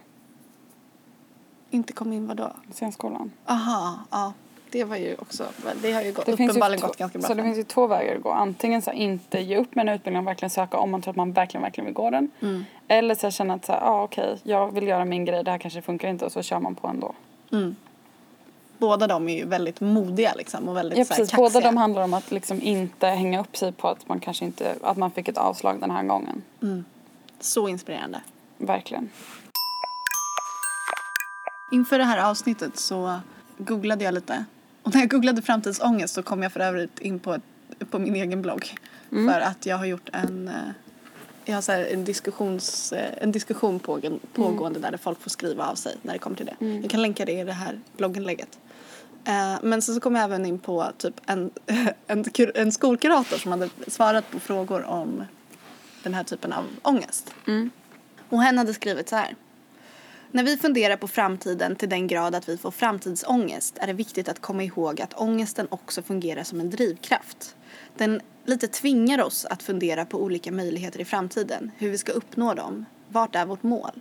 Inte kom in vadå? Scenskolan. Aha, ja. Det var ju också, det har ju gått, Det finns ju två- gått ganska bra Så det finns ju två vägar att gå. Antingen så här, inte ge upp med en utbildning och verkligen söka om man tror att man verkligen, verkligen vill gå den. Mm. Eller så här, känna att så här, ah, okej, jag vill göra min grej, det här kanske funkar inte och så kör man på ändå. Båda de är ju väldigt modiga liksom och väldigt Ja så här, precis, båda de handlar om att liksom inte hänga upp sig på att man kanske inte, att man fick ett avslag den här gången. Så inspirerande. Verkligen. Inför det här avsnittet så googlade jag lite. Och när jag googlade framtidsångest så kom jag för övrigt in på, ett, på min egen blogg. För att jag har gjort en, eh, jag har så här en, diskussions, eh, en diskussion pågå, pågående där folk får skriva av sig när det kommer till det. Jag kan länka det i det här blogginlägget. Eh, Men så, så kom jag även in på typ en, en, en skolkurator som hade svarat på frågor om den här typen av ångest. Och hen hade skrivit så här. När vi funderar på framtiden till den grad att vi får framtidsångest är det viktigt att komma ihåg att ångesten också fungerar som en drivkraft. Den lite tvingar oss att fundera på olika möjligheter i framtiden, hur vi ska uppnå dem, vart är vårt mål?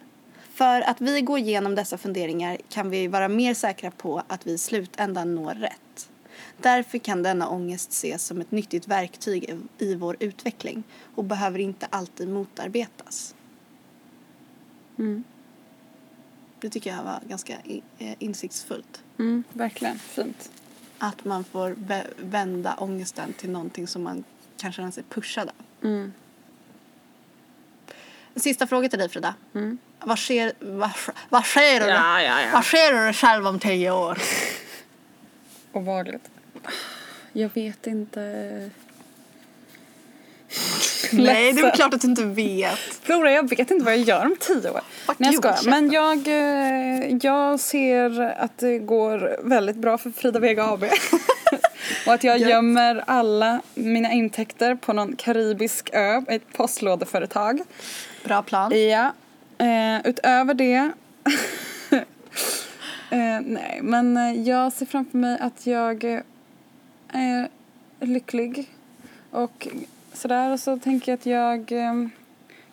För att vi går igenom dessa funderingar kan vi vara mer säkra på att vi i slutändan når rätt. Därför kan denna ångest ses som ett nyttigt verktyg i- vår utveckling och behöver inte alltid motarbetas. Det tycker jag var ganska eh, insiktsfullt. Mm, verkligen, fint. Att man får vä- vända ångesten till någonting som man kan känna sig pushad av. Mm. Sista fråga till dig Frida. Vad sker, vad, vad sker du? Ja, ja, ja. Vad sker du själv om tio år? Obehagligt. Jag vet inte. Nej, det är väl klart att du inte vet. Flora, jag vet inte vad jag gör om tio år. Fuck Nej, jag skojar. Men jag, eh, jag ser att det går väldigt bra för Frida Vega AB. Och att jag gömmer alla mina intäkter på någon karibisk ö, ett postlådeföretag. Bra plan. Ja. Eh, utöver det. eh, nej, men jag ser framför mig att jag är lycklig. Och sådär. Och så tänker jag att jag eh,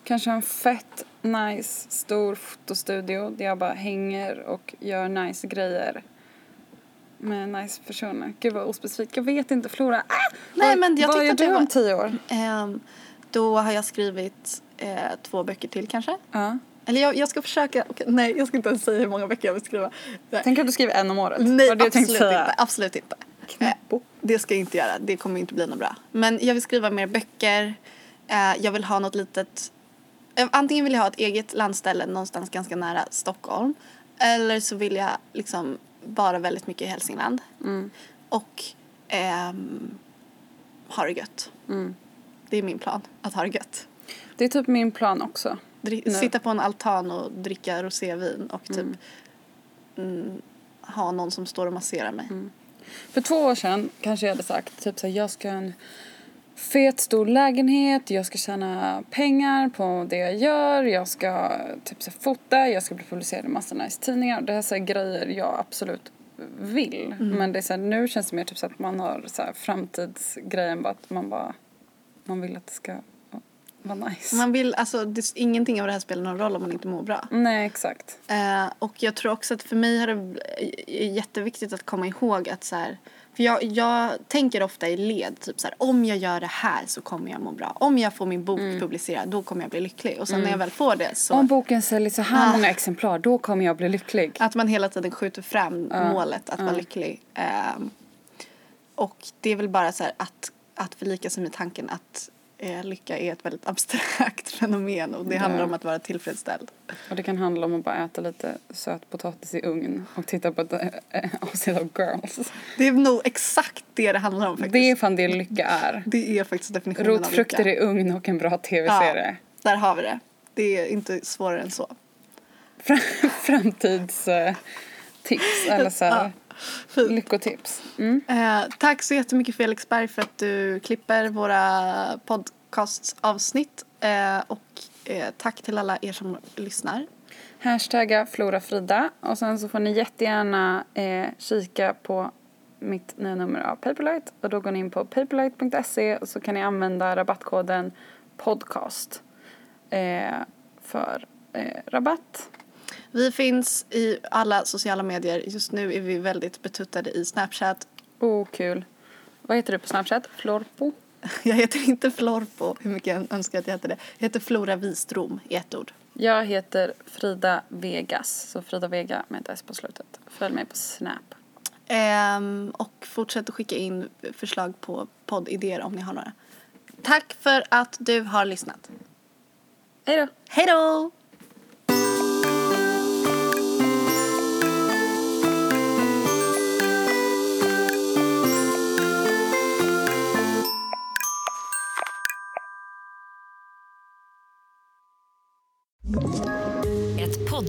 kanske har en fett nice stor fotostudio där jag bara hänger och gör nice grejer. Med nice personer. Gud vad ospecifikt. Jag vet inte Flora. Ah! Nej, men jag vad gör du var- om tio år? Ehm, då har jag skrivit eh, två böcker till kanske. Ja. Eller jag, jag ska försöka, okej, nej jag ska inte ens säga hur många böcker jag vill skriva. Nej, Tänk att du skriver en om året. nej absolut inte. Absolut inte. Eh, det ska jag inte göra, det kommer inte bli något bra. Men jag vill skriva mer böcker, eh, jag vill ha något litet, eh, antingen vill jag ha ett eget landställe någonstans ganska nära Stockholm. Eller så vill jag liksom vara väldigt mycket i Hälsingland. och ehm, ha det gött. Det är min plan, att ha det gött. Det är typ min plan också. Dri- Nu. sitta på en altan och dricka rosévin och typ mm, ha någon som står och masserar mig. För två år sedan kanske jag hade sagt typ så här, jag ska ha en fet stor lägenhet, jag ska tjäna pengar på det jag gör, jag ska typ så här, fota, jag ska bli publicerad i massa nice tidningar. Det här är så här grejer jag absolut vill. Men det är så här, nu känns det mer typ så att man har så här framtidsgrejen bara att man bara man vill att det ska vara nice. Man vill, alltså, det, ingenting av det här spelar någon roll om man inte mår bra. Nej exakt. Eh, och jag tror också att för mig har det är jätteviktigt att komma ihåg att så här, för jag, jag tänker ofta i led, typ så här, om jag gör det här så kommer jag må bra. Om jag får min bok publicerad då kommer jag bli lycklig. Och sen när jag väl får det så Om boken säljer så här Ah. många exemplar då kommer jag bli lycklig. att man hela tiden skjuter fram målet att vara lycklig. Ehm, och det är väl bara så här att, att förlika sig med tanken att eh, lycka är ett väldigt abstrakt fenomen och det handlar om att vara tillfredsställd. Och det kan handla om att bara äta lite söt potatis i ugn och titta på ett äh, avsnitt av Girls. Det är nog exakt det det handlar om faktiskt. Det är fan det lycka är. Det är faktiskt definitionen av Rotfrukter lycka. i ugn och en bra tv-serie. Där har vi det. Det är inte svårare än så. Fram- Framtidstips eller så här, Fint. lyckotips. Mm. Eh, tack så jättemycket Felix Berg för att du klipper våra podcastavsnitt. Eh, och eh, tack till alla er som lyssnar. Hashtagga FloraFrida och sen så får ni jättegärna eh, kika på mitt nya nummer av Paperlight och då går ni in på paperlight.se och så kan ni använda rabattkoden podcast eh, för eh, rabatt. Vi finns i alla sociala medier. Just nu är vi väldigt betuttade i Snapchat. Oh, kul. Vad heter du på Snapchat? Florpo? Jag heter inte Florpo, hur mycket jag önskar att jag hette det. Jag heter Flora Wistrom i ett ord. Jag heter Frida Vegas, så Frida Vega med ett S på slutet. Följ mig på Snap. Ehm, och fortsätt att skicka in förslag på poddidéer om ni har några. Tack för att du har lyssnat. Hej då! Hej då!